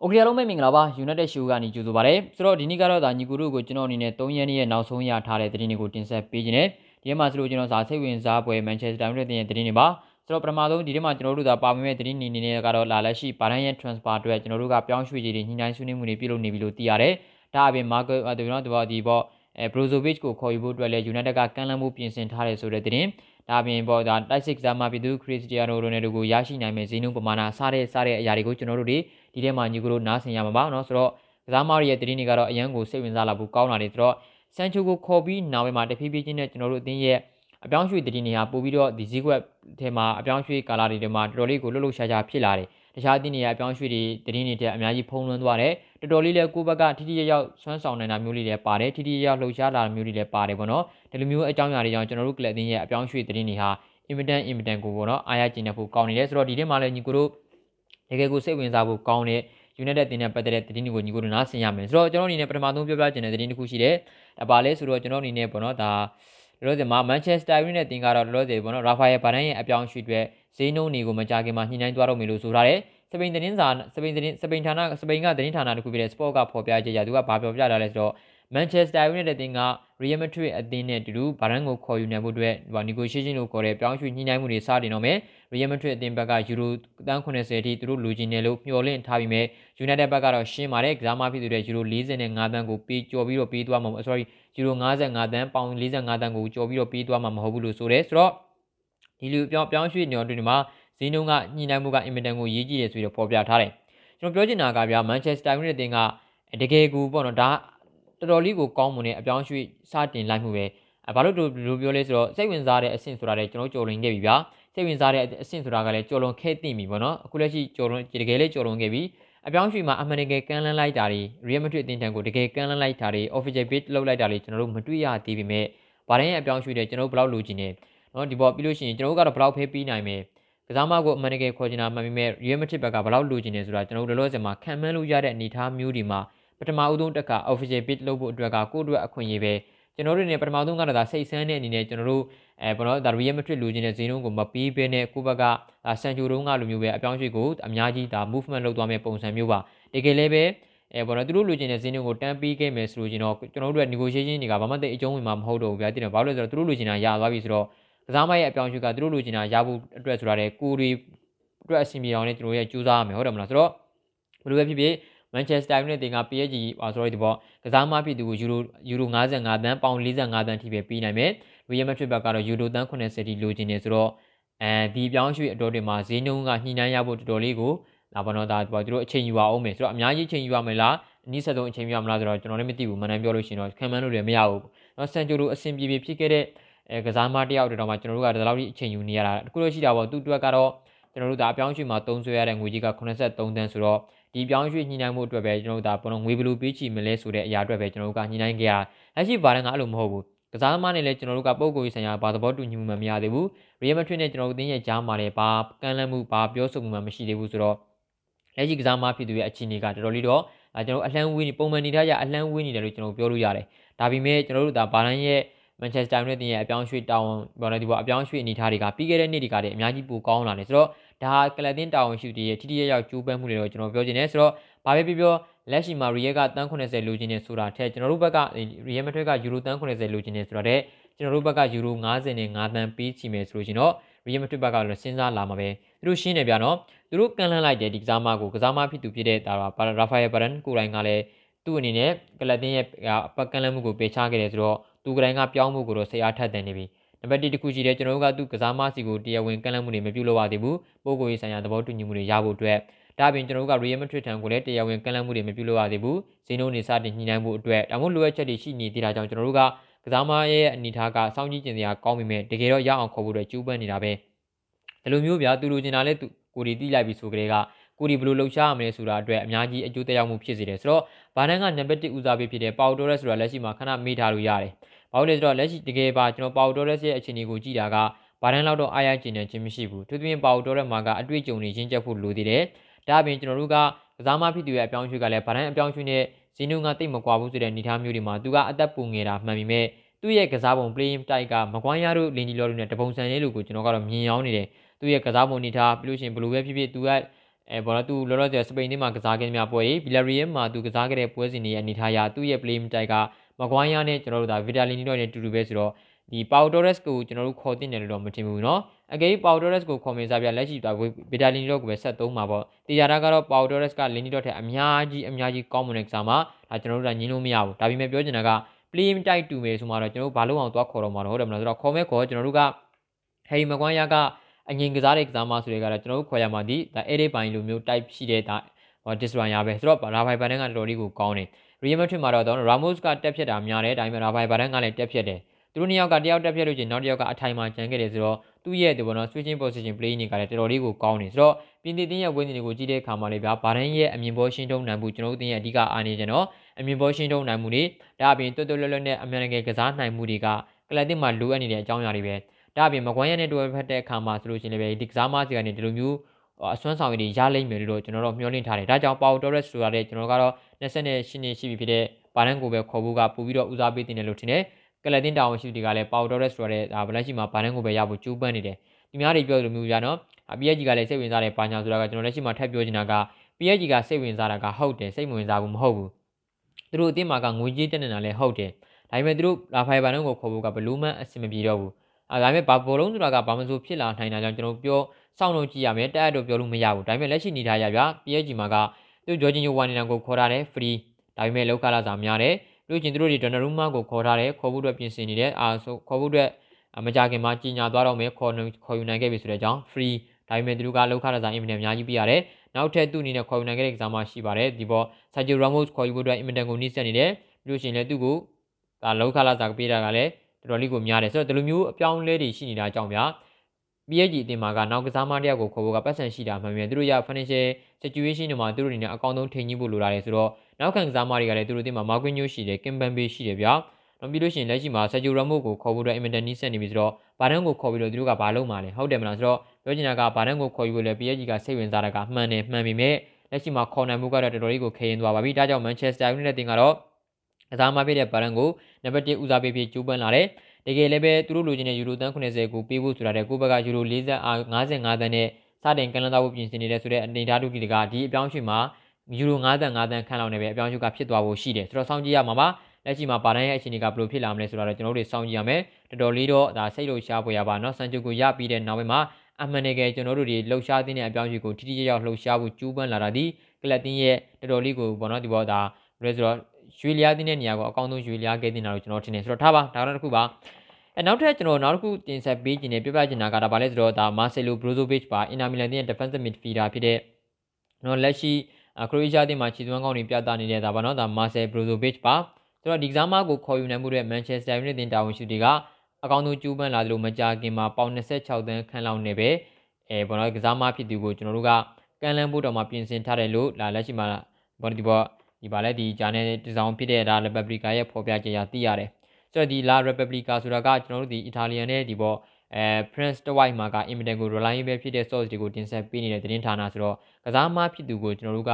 โอเคအားလုံးပဲမင်္ဂလာပါ United Show ကနေကြိုဆိုပါရစေဆိုတော့ဒီနေ့ကတော့ဒါညီကူတို့ကိုကျွန်တော်အနေနဲ့3ရက်နေ့ရဲ့နောက်ဆုံးရထားတဲ့သတင်းတွေကိုတင်ဆက်ပေးခြင်းနဲ့ဒီထဲမှာဆိုလို့ကျွန်တော်စာစိတ်ဝင်စားပွဲ Manchester United ရဲ့သတင်းတွေပါဆိုတော့ပထမဆုံးဒီထဲမှာကျွန်တော်တို့ဒါပါဝင်မဲ့သတင်းနေနေကတော့လာလက်ရှိဘာရန်ရဲ့ transfer အတွက်ကျွန်တော်တို့ကပြောင်းရွှေ့ကြီးတွေညှိနှိုင်းဆွေးနွေးမှုတွေပြုလုပ်နေပြီလို့သိရတယ်ဒါအပြင် Marco ဒီနော်ဒီဘောဒီဘောအဲ Brozovic ကိုခေါ်ယူဖို့အတွက်လည်း United ကကမ်းလှမ်းမှုပြင်ဆင်ထားတယ်ဆိုတဲ့သတင်းဒါအပြင်ပေါ့ဒါတိုက်စစ်ကစားမပြည်သူခရစ္စတီယာနိုရိုနယ်ဒိုကိုရရှိနိုင်မဲ့ဈေးနှုန်းပမာဏစားတဲ့စားတဲ့အရာတွေကိုကျွန်တော်တို့တွေ ဒီထဲမှာညီကတို့နားဆင်ရမှာပါเนาะဆိုတော့ကစားမတွေရဲ့တည်င်းတွေကတော့အရန်ကိုစိတ်ဝင်စားလာဖို့ကောင်းလာတယ်ဆိုတော့ဆန်ချိုကိုခေါ်ပြီးနောက်ပိုင်းမှာတဖြည်းဖြည်းချင်းနဲ့ကျွန်တော်တို့အသင်းရဲ့အပြောင်းရွှေ့တည်င်းတွေဟာပို့ပြီးတော့ဒီဈေးကွက်ထဲမှာအပြောင်းရွှေ့ကာလာတွေထဲမှာတော်တော်လေးကိုလှုပ်လှုပ်ရှားရှားဖြစ်လာတယ်တခြားအသင်းတွေကအပြောင်းရွှေ့တွေတည်င်းတွေတဲ့အများကြီးဖုံးလွှမ်းသွားတယ်တော်တော်လေးလည်းကိုယ့်ဘက်ကထိထိရောက်ဆွမ်းဆောင်နိုင်တာမျိုးလေးလည်းပါတယ်ထိထိရောက်လှုပ်ရှားလာတာမျိုးလေးလည်းပါတယ်ပေါ့နော်ဒီလိုမျိုးအကြောင်းအရာတွေကြောင့်ကျွန်တော်တို့ကလပ်အသင်းရဲ့အပြောင်းရွှေ့တည်င်းတွေဟာအင်မတန်အင်မတန်ကိုပေါ့နော်အားရကျင်တဲ့ဖို့ကောင်းနေတယ်ဆိုတော့ဒီထဲမှာလည်းညီကိုတို့ တကယ်ကိုစိတ်ဝင်စားဖို့ကောင်းတဲ့ United တင်တဲ့ပတ်သက်တဲ့သတင်းတွေကိုညီကိုတို့နားဆင်ရမယ်ဆိုတော့ကျွန်တော်အနေနဲ့ပထမဆုံးပြောပြချင်တဲ့သတင်းတစ်ခုရှိတယ်ဒါပါလဲဆိုတော့ကျွန်တော်အနေနဲ့ပေါ့နော်ဒါလောလောဆယ်မှာ Manchester United တင်ကတော့လောလောဆယ်ပေါ့နော် Rafael Varane ရဲ့အပြောင်းအရွှေ့တွေဈေးနှုန်းတွေကိုမကြခင်မှာညှိနှိုင်းသွားတော့မယ်လို့ဆိုထားတယ်စပိန်သတင်းစာစပိန်သတင်းစပိန်ဌာနစပိန်ကသတင်းဌာနတစ်ခုဖြစ်တဲ့ Sport ကဖော်ပြကြရသူကဘာပြောပြတာလဲဆိုတော့ Manchester United အသင်းက Real Madrid အသင်းနဲ့အတူတူဗာရန်ကိုခေါ်ယူနိုင်ဖို့အတွက်ဟို negotiation လို့ခေါ်တဲ့ပြောင်းရွှေ့ညှိနှိုင်းမှုတွေစတင်တော့မယ် Real Madrid အသင်းဘက်ကယူရိုတန်း80အထိသူတို့လူချင်းတယ်လို့မျှော်လင့်ထားပြီးမြဲ United ဘက်ကတော့ရှင်းပါတယ်ကစားမဖြစ်သူတဲ့ယူရို45တန်းကိုပေးကြော်ပြီးတော့ပေးသွားမှာ sorry ယူရို55တန်းပေါင်45တန်းကိုကြော်ပြီးတော့ပေးသွားမှာမဟုတ်ဘူးလို့ဆိုတယ်ဆိုတော့ဒီလူပြောင်းပြောင်းရွှေ့ညော်တွေမှာဈေးနှုန်းကညှိနှိုင်းမှုကအင်မတန်ကိုရေးကြည့်တယ်ဆိုပြီးတော့ဖော်ပြထားတယ်ကျွန်တော်ပြောချင်တာကဗျာ Manchester United အသင်းကတကယ်ကိုပေါ့နော်ဒါ တော်တော်လေးကိုကောင်းမွန်တဲ့အပြောင်းရွှေ့စတင်လိုက်မှုပဲဘာလို့ဒီလိုပြောလဲဆိုတော့စိတ်ဝင်စားတဲ့အဆင့်ဆိုတာလည်းကျွန်တော်ကြော်လွန်ခဲ့ပြီဗျာစိတ်ဝင်စားတဲ့အဆင့်ဆိုတာကလည်းကြော်လွန်ခဲ့သိပြီပေါ့နော်အခုလက်ရှိကြော်လွန်တကယ်လေးကြော်လွန်ခဲ့ပြီအပြောင်းရွှေ့မှာအမှန်တကယ်ကမ်းလှမ်းလိုက်တာတွေ Real Madrid အသင်းထံကိုတကယ်ကမ်းလှမ်းလိုက်တာတွေ official page လုပ်လိုက်တာတွေကျွန်တော်တို့မတွေ့ရသေးပေမဲ့ဗာတိုင်းရဲ့အပြောင်းရွှေ့တဲ့ကျွန်တော်တို့ဘယ်လောက်လိုချင်နေနော်ဒီပေါ်ပြီးလို့ရှိရင်ကျွန်တော်တို့ကတော့ဘယ်လောက်ဖေးပြီးနိုင်မယ်ကစားမကိုအမှန်တကယ်ခေါ်ချင်တာမှန်ပေမဲ့ Real Madrid ဘက်ကဘယ်လောက်လိုချင်နေဆိုတာကျွန်တော်တို့လောလောဆယ်မှာခံမှန်းလို့ရတဲ့အနေအထားမျိုးဒီမှာ ပထမအဦးဆုံးတက်က official page လုပ်ဖို့အတွက်ကကိုယ့်အတွက်အခွင့်အရေးပဲကျွန်တော်တို့နေပထမဆုံးကတော့ဒါစိတ်ဆန်းတဲ့အနေနဲ့ကျွန်တော်တို့အဲဘောနော်ဒါ Real Madrid လူချင်းတဲ့ဈေးနှုန်းကိုမပေးဘဲနဲ့ကိုယ့်ဘက်ကဆန်ချိုတုံးကလိုမျိုးပဲအပြောင်းရွှေ့ကိုအများကြီးဒါ movement လုပ်သွားမယ့်ပုံစံမျိုးပါတကယ်လည်းပဲအဲဘောနော်သူတို့လူချင်းတဲ့ဈေးနှုန်းကိုတန်းပေးခဲ့မယ်ဆိုလို့ကျွန်တော်ကျွန်တော်တို့ရဲ့ negotiation တွေကဘာမှသိအကျုံးဝင်မှာမဟုတ်တော့ဘူးဗျာတိတယ်ဘာလို့လဲဆိုတော့သူတို့လူချင်းတာရသွားပြီဆိုတော့ကစားမရဲ့အပြောင်းရွှေ့ကသူတို့လူချင်းတာရဖို့အတွက်ဆိုတာလေကိုတွေအတွက်အဆင်ပြေအောင်လည်းကျွန်တော်ရဲ့ကြိုးစားရမယ်ဟုတ်တယ်မလားဆိုတော့ဘယ်လိုပဲဖြစ်ဖြစ် Manchester United က PSG ဟော sorry ဒီပေါ့ကစားမဖြစ်သူကိုယူရိုယူရို55တန်းပေါင်45တန်းထိပဲပေးနိုင်မယ် Real Madrid ဘက်ကတော့ယူရိုတန်း80ထိလိုချင်နေဆိုတော့အဲဒီပြောင်းရွှေ့အတော်တွေမှာဈေးနှုန်းကညှိနှိုင်းရဖို့တော်တော်လေးကိုလာပါတော့ဒါပေါ့သူတို့အချိန်ယူပါအောင်မယ်ဆိုတော့အများကြီးအချိန်ယူရမလားအနည်းဆက်ဆုံးအချိန်ယူရမလားဆိုတော့ကျွန်တော်လည်းမသိဘူးမနန်းပြောလို့ရှိရင်တော့ခံမှန်းလို့လည်းမရဘူးเนาะဆန်ဂျိုလိုအဆင်ပြေပြေဖြစ်ခဲ့တဲ့အဲကစားမတယောက်တော်မှာကျွန်တော်တို့ကဒီလောက်ကြီးအချိန်ယူနေရတာတခုလို့ရှိတာပေါ့သူ့အတွက်ကတော့ကျွန်တော်တို့ဒါအပြောင်းရွှေ့မှာသုံးဆွဲရတဲ့ငွေကြီးက83တန်းဆိုတော့ ဒီပြောင်းရွှေ့ညှိနှိုင်းမှုအတွက်ပဲကျွန်တော်တို့ဒါဘယ်လိုငွေဘယ်လိုပေးချီမလဲဆိုတဲ့အရာအတွက်ပဲကျွန်တော်တို့ကညှိနှိုင်းခဲ့ရလက်ရှိဘာတန်းကအဲ့လိုမဟုတ်ဘူးကစားသမားနဲ့လည်းကျွန်တော်တို့ကပုံကိုယ်ရေးဆိုင်ရာဘာသဘောတူညီမှုမှမရသေးဘူး Real Madrid နဲ့ကျွန်တော်တို့တင်းရဲ့ကြားမှာလည်းဘာကန့်လန့်မှုဘာပြောဆိုမှုမှမရှိသေးဘူးဆိုတော့လက်ရှိကစားသမားဖြစ်သူရဲ့အခြေအနေကတော်တော်လေးတော့ကျွန်တော်အလှမ်းဝေးနေပုံမှန်နေထားကြအလှမ်းဝေးနေတယ်လို့ကျွန်တော်ပြောလို့ရတယ်ဒါပေမဲ့ကျွန်တော်တို့ဒါဘာတန်းရဲ့ Manchester United ရဲ့အပြောင်းရွှေ့တောင်းဘာလဲဒီပေါ်အပြောင်းရွှေ့အနေထားတွေကပြီးခဲ့တဲ့နှစ်တွေကတည်းအများကြီးပိုကောင်းလာတယ်ဆိုတော့ဒါကလပ်တင်တာဝန်ရှိသူရဲ့ထိထိရောက်ကျိုးပန်းမှုတွေတော့ကျွန်တော်ပြောချင်တယ်ဆိုတော့ဘာပဲပြောပြောလက်ရှိမှာ Real ကတန်း80လိုချင်နေဆိုတာထက်ကျွန်တော်တို့ဘက်က Real Madrid ကယူရိုတန်း80လိုချင်နေဆိုတာတဲ့ကျွန်တော်တို့ဘက်ကယူရို90နဲ့9တန်းပေးချီမယ်ဆိုလို့ရှင်တော့ Real Madrid ဘက်ကလည်းစဉ်းစားလာမှာပဲသူတို့ရှင်းနေပြနော်သူတို့ကန်လှမ်းလိုက်တဲ့ဒီကစားမကိုကစားမဖြစ်သူဖြစ်တဲ့ဒါရာဖာယယ်ဘရန်ကိုရိုင်းကလည်းသူ့အနေနဲ့ကလပ်တင်ရဲ့ပကန်လမ်းမှုကိုပေးချခဲ့တယ်ဆိုတော့ သူကတိုင်းကပြောင်းမှုကိုတော့ဆရာထက်တယ်နေပြီနံပါတ်1တခုရှိတယ်ကျွန်တော်တို့ကသူကစားမစီကိုတရားဝင်ကန်လန့်မှုတွေမပြုလုပ်ရသေးဘူးပို့ကိုရေးဆိုင်ရာသဘောတူညီမှုတွေရဖို့အတွက်ဒါပြင်ကျွန်တော်တို့က Real Madrid ထံကိုလည်းတရားဝင်ကန်လန့်မှုတွေမပြုလုပ်ရသေးဘူးဈေးနှုန်းတွေစတင်ညှိနှိုင်းဖို့အတွက်ဒါမှမဟုတ်လိုအပ်ချက်တွေရှိနေသေးတာကြောင့်ကျွန်တော်တို့ကကစားမရဲ့အနေထားကစောင့်ကြည့်ကျင်စရာကောင်းပေမဲ့တကယ်တော့ရအောင်ခေါ်ဖို့အတွက်ကြိုးပမ်းနေတာပဲဒီလိုမျိုးဗျာသူလိုချင်တာလဲကိုဒီတိလိုက်ပြီးဆိုကြတဲ့ကကိုဒီဘယ်လိုလှုပ်ရှားရမလဲဆိုတာအတွက်အများကြီးအကျိုးသက်ရောက်မှုဖြစ်စေတယ်ဆိုတော့ဘာနန်ကနံပါတ်1ဦးစားပေးဖြစ်တဲ့ပေါတိုရက်ဆိုတာလက်ရှိမှာခဏမေးထားလို့ရတယ်။ ဘာလို့လဲဆိုတော့လက်ရှိတကယ်ပါကျွန်တော်ပေါတိုရက်ရဲ့အခြေအနေကိုကြည့်တာကဘာနန်လောက်တော့အားရကျင်နေခြင်းမရှိဘူး။သူသဖြင့်ပေါတိုရက်မှာကအတွေ့အကြုံတွေရင်းချက်ဖို့လိုသေးတယ်။ဒါအပြင်ကျွန်တော်တို့ကကစားမဖြစ်သူရဲ့အပြောင်းရွှေ့ကလည်းဘာနန်အပြောင်းရွှေ့နဲ့ဇီနုကတိတ်မကွာဘူးဆိုတဲ့အနေအထားမျိုးတွေမှာသူကအသက်ပူငယ်တာမှန်ပေမဲ့သူ့ရဲ့ကစားပုံ playing type ကမကွမ်းရတို့လင်ဂျီလော်တို့နဲ့တပုံစံလေးလို့ကိုကျွန်တော်ကတော့မြင်ရောင်းနေတယ်။သူ့ရဲ့ကစားပုံအနေထားပြီးလို့ရှိရင်ဘယ်လိုပဲဖြစ်ဖြစ်သူကအဲဘောနော်သူလောလောဆယ်စပိန်သင်းမှာကစားခဲ့များပွဲတွေဘီလာရီယယ်မှာသူကစားခဲ့တဲ့ပွဲစဉ်တွေရဲ့အနေထားအရသူ့ရဲ့ play တိုက်က မကွိုင်းယာနဲ့ကျွန်တော်တို့ဒါဗီတာလီနီတော့နဲ့တူတူပဲဆိုတော့ဒီပေါတိုရက်စ်ကိုကျွန်တော်တို့ခေါ်တင်တယ်လို့တော့မထင်ဘူးเนาะအကယ်ပေါတိုရက်စ်ကိုခေါ်မေးစားပြလက်ရှိတော့ဗီတာလီနီတော့ကိုပဲဆက်သုံးမှာပေါ့တေချာတာကတော့ပေါတိုရက်စ်ကလီနီတော့ထက်အများကြီးအများကြီးကောင်းမွန်တဲ့ကစားမှာဒါကျွန်တော်တို့ကညင်းလို့မရဘူးဒါပေမဲ့ပြောချင်တာက play တိုက်တူမယ်ဆိုမှတော့ကျွန်တော်တို့ဘာလို့အောင်သွားခေါ်တော့မှာတော့ဟုတ်တယ်မလားဆိုတော့ခေါ်မဲ့ခေါ်ကျွန်တော်တို့ကဟယ်ရီမကွိုင်းယာကအငင်ကစားတဲ့ကစားမဆိုတွေကတော့ကျွန်တော်တို့ခေါ်ရမှာဒီဒါအဲဒေးပိုင်းလိုမျိုး type ရှိတဲ့ဒါဟို destroyer ပဲဆိုတော့ရာဖိုင်ဘန်ကတော်တော်လေးကိုကောင်းတယ် Real Madrid မှာတော့တော့ Ramos ကတက်ဖြတ်တာများတယ်ဒါပေမဲ့ရာဖိုင်ဘန်ကလည်းတက်ဖြတ်တယ်သူတို့နှစ်ယောက်ကတယောက်တက်ဖြတ်လို့ချင်းနောက်တစ်ယောက်ကအထိုင်မှာကျန်ခဲ့တယ်ဆိုတော့သူ့ရဲ့ဒီဘောနော် switching position play တွေကလည်းတော်တော်လေးကိုကောင်းနေဆိုတော့ပြင်သစ်တင်းရဲ့ဝင်းတွေကိုကြည့်တဲ့အခါမှာလေဗျာဘာဒန်ရဲ့အမြင်ပေါ်ရှင်းထုံးနိုင်မှုကျွန်တော်တို့တင်းရဲ့အဓိကအားနေကြတော့အမြင်ပေါ်ရှင်းထုံးနိုင်မှုတွေဒါအပြင်တွတ်တွတ်လွတ်လွတ်နဲ့အမှန်တကယ်ကစားနိုင်မှုတွေကကလပ်တစ်မှာလိုအပ်နေတဲ့အကြောင်းအရာတွေပဲဒါအပြင်မကွမ်းရနဲ့တွေ့ဖက်တဲ့အခါမှာဆိုလို့ရှိရင်လည်းဒီကစားမစီကနေဒီလိုမျိုးအစွမ်းဆောင်ရည်တွေရလိမ့်မယ်လို့ကျွန်တော်တို့မျှော်လင့်ထားတယ်ဒါကြောင့်ပေါတိုရက်ဆိုရတဲ့ကျွန်တော်ကတော့ 28နှစ်ရှိပြီဖြစ်တဲ့ဘာလန်ကိုပဲခေါ်ဖို့ကပို့ပြီးတော့ဦးစားပေးတင်တယ်လို့ထင်တယ်ကလတင်တာဝန်ရှိသူတွေကလည်းပေါတိုရက်ဆိုရတဲ့ဒါဗလက်ရှိမှာဘာလန်ကိုပဲရဖို့ကြိုးပမ်းနေတယ်ဒီများတွေပြောသလိုမျိုးပြနော် PSG ကလည်းစိတ်ဝင်စားတဲ့ဘာညာဆိုတာကကျွန်တော်လက်ရှိမှာထပ်ပြောချင်တာက PSG ကစိတ်ဝင်စားတာကဟုတ်တယ်စိတ်ဝင်စားဘူးမဟုတ်ဘူးသူတို့အတင်းမှာကငွေကြေးတက်နေတာလည်းဟုတ်တယ်ဒါပေမဲ့သူတို့လာဖိုင်ဘာနုံကိုခေါ်ဖို့ကဘလူးမန်အဆင်မပြေတော့ဘူးအဲဒါပေမဲ့ဘာဘောလုံးဆိုတာကဘာမှမဆိုဖြစ်လာနိုင်တာကြောင့်ကျွန်တော်ပြောစောင့်လို့ကြည့်ရမယ်တက်အပ်တော့ပြောလို့မရဘူးဒါပေမဲ့လက်ရှိနေထားရဗျာ PSG မှာက သူဂျော်ဂျင်ယိုဝါနီနန်ကိုခေါ်ထားတယ် free ဒါပေမဲ့လောက်ခလာစာများတယ်လို့ချင်းသူတို့ဒီဒနရူမာကိုခေါ်ထားတယ်ခေါ်ဖို့အတွက်ပြင်ဆင်နေတယ်အာဆိုခေါ်ဖို့အတွက်မကြခင်မှာကြီးညာသွားတော့မယ်ခေါ်ခေါ်ယူနိုင်ခဲ့ပြီဆိုတဲ့အကြောင်း free ဒါပေမဲ့သူတို့ကလောက်ခလာစာအင်မတန်အများကြီးပြရတယ်နောက်ထပ်သူ့အနေနဲ့ခေါ်ယူနိုင်ခဲ့တဲ့ကစားမရှိပါတယ်ဒီပေါ်ဆာဂျီရာမို့စ်ခေါ်ယူဖို့အတွက်အင်မတန်ကိုနှိစက်နေတယ်ပြီးလို့ရှိရင်လည်းသူ့ကိုဒါလောက်ခလာစာပေးတာကလည်းတော်တော်လေးကိုများတယ်ဆိုတော့ဒီလိုမျိုးအပြောင်းလဲတွေရှိနေတာကြောင့်ဗျာ PSG အတင်မှာကနောက်ကစားမတယောက်ကိုခေါ်ဖို့ကပတ်စံရှိတာမှန်ပြန်သူတို့ရ financial situation တွေမှာသူတို့အနေနဲ့အကောင့်ဆုံးထိန်ကြီးဖို့လိုလာတယ်ဆိုတော့နောက်ခံကစားမတွေကလည်းသူတို့အတင်မှာမာကွင်းညိုးရှိတယ်ကင်ပန်ဘေးရှိတယ်ဗျာနောက်ပြီးလို့ရှိရင်လက်ရှိမှာ Sergio Ramos ကိုခေါ်ဖို့အတွက် Inter နီးစက်နေပြီဆိုတော့ဘာဒန်ကိုခေါ်ပြီးတော့သူတို့ကဘာလုပ်မှာလဲဟုတ်တယ်မလားဆိုတော့ပြောချင်တာကဘာဒန်ကိုခေါ်ယူဖို့လဲ PSG ကစိတ်ဝင်စားတာကမှန်တယ်မှန်ပြီမဲ့လက်ရှိမှာခေါ်နိုင်မှုကတော့တော်တော်လေးကိုခရင်သွားပါပြီဒါကြောင့် Manchester United တင်ကတော့ကစားမဖြစ်တဲ့ဘာဒန်ကိုနံပါတ်1ဦးစားပေးပြီးကျူးပန်းလာတယ်တကယ်လည်းပဲသူတို့လိုချင်တဲ့ယူရိုတန်း80ကိုပေးဖို့ဆိုတာတဲ့ကိုဘက်ကယူရို40 55တန်းနဲ့ စတင်ကန်လန်းသွားဖို့ပြင်ဆင်နေတယ်ဆိုတဲ့အနေဓာတုကြီးတကဒီအပြောင်းရွှေ့မှာယူရို55သန်းခန့်လောက်နဲ့ပဲအပြောင်းရွှေ့ကဖြစ်သွားဖို့ရှိတယ်ဆိုတော့စောင့်ကြည့်ရမှာပါလက်ရှိမှာဗာဒန်ရဲ့အခြေအနေကဘယ်လိုဖြစ်လာမလဲဆိုတာတော့ကျွန်တော်တို့စောင့်ကြည့်ရမယ်တော်တော်လေးတော့ဒါစိတ်လို့ရှားပေါ်ရပါနော်စံချုပ်ကိုရပြီးတဲ့နောက်ပိုင်းမှာအမှန်တကယ်ကျွန်တော်တို့ဒီလှုပ်ရှားတဲ့အပြောင်းရွှေ့ကိုတိတိကျကျလှုပ်ရှားဖို့ကြိုးပမ်းလာတာဒီကလပ်တင်းရဲ့တော်တော်လေးကိုပေါ့နော်ဒီပေါ်ဒါဘယ်လိုဆိုတော့ရွှေလျားတင်းတဲ့နေရာကိုအကောင်းဆုံးရွှေလျားခဲ့တင်တာလို့ကျွန်တော်ထင်တယ်ဆိုတော့ထားပါဒါကတော့တစ်ခုပါ အဲနောက်ထပ်ကျွန်တော်နောက်တစ်ခုတင်ဆက်ပေးခြင်းနဲ့ပြပြချင်တာကဒါပါလဲဆိုတော့ဒါမာဆယ်လိုဘရိုဇိုဗစ်ပါအင်နာမီလန်ရဲ့ defensive midfielder ဖြစ်တဲ့နော်လက်ရှိခရိုအေးရှားတင်းမှာခြေသွမ်းကောင်းတွေပြသနေတဲ့ဒါပါနော်ဒါမာဆယ်ဘရိုဇိုဗစ်ပါဆိုတော့ဒီကစားမကိုခေါ်ယူနိုင်မှုတဲ့ Manchester United တင်တာဝန်ရှိသူတွေကအကောင်းဆုံးကျူးပန်းလာသလိုမကြာခင်မှာပေါင်26သန်းခန့်လောက်နဲ့ပဲအဲဘောနော်ကစားမဖြစ်သူကိုကျွန်တော်တို့ကကန်လန်းဖို့တော့မှပြင်ဆင်ထားတယ်လို့လာလက်ရှိမှာဘောဒီဘောဒီပါလဲဒီဂျာနယ်ဒီဇောင်းဖြစ်တဲ့ဒါ Republica ရဲ့ဖော်ပြချက်အရသိရတယ် ဆိုတော့ဒီ La Repubblica ဆိုတာကကျွန်တော်တို့ဒီ Italian နဲ့ဒီဘောအဲ Prince White မှာက Inter ကို reliable ဖြစ်တဲ့ source တွေကိုတင်ဆက်ပေးနေတဲ့သတင်းဌာနဆိုတော့ကစားမဖြစ်သူကိုကျွန်တော်တို့က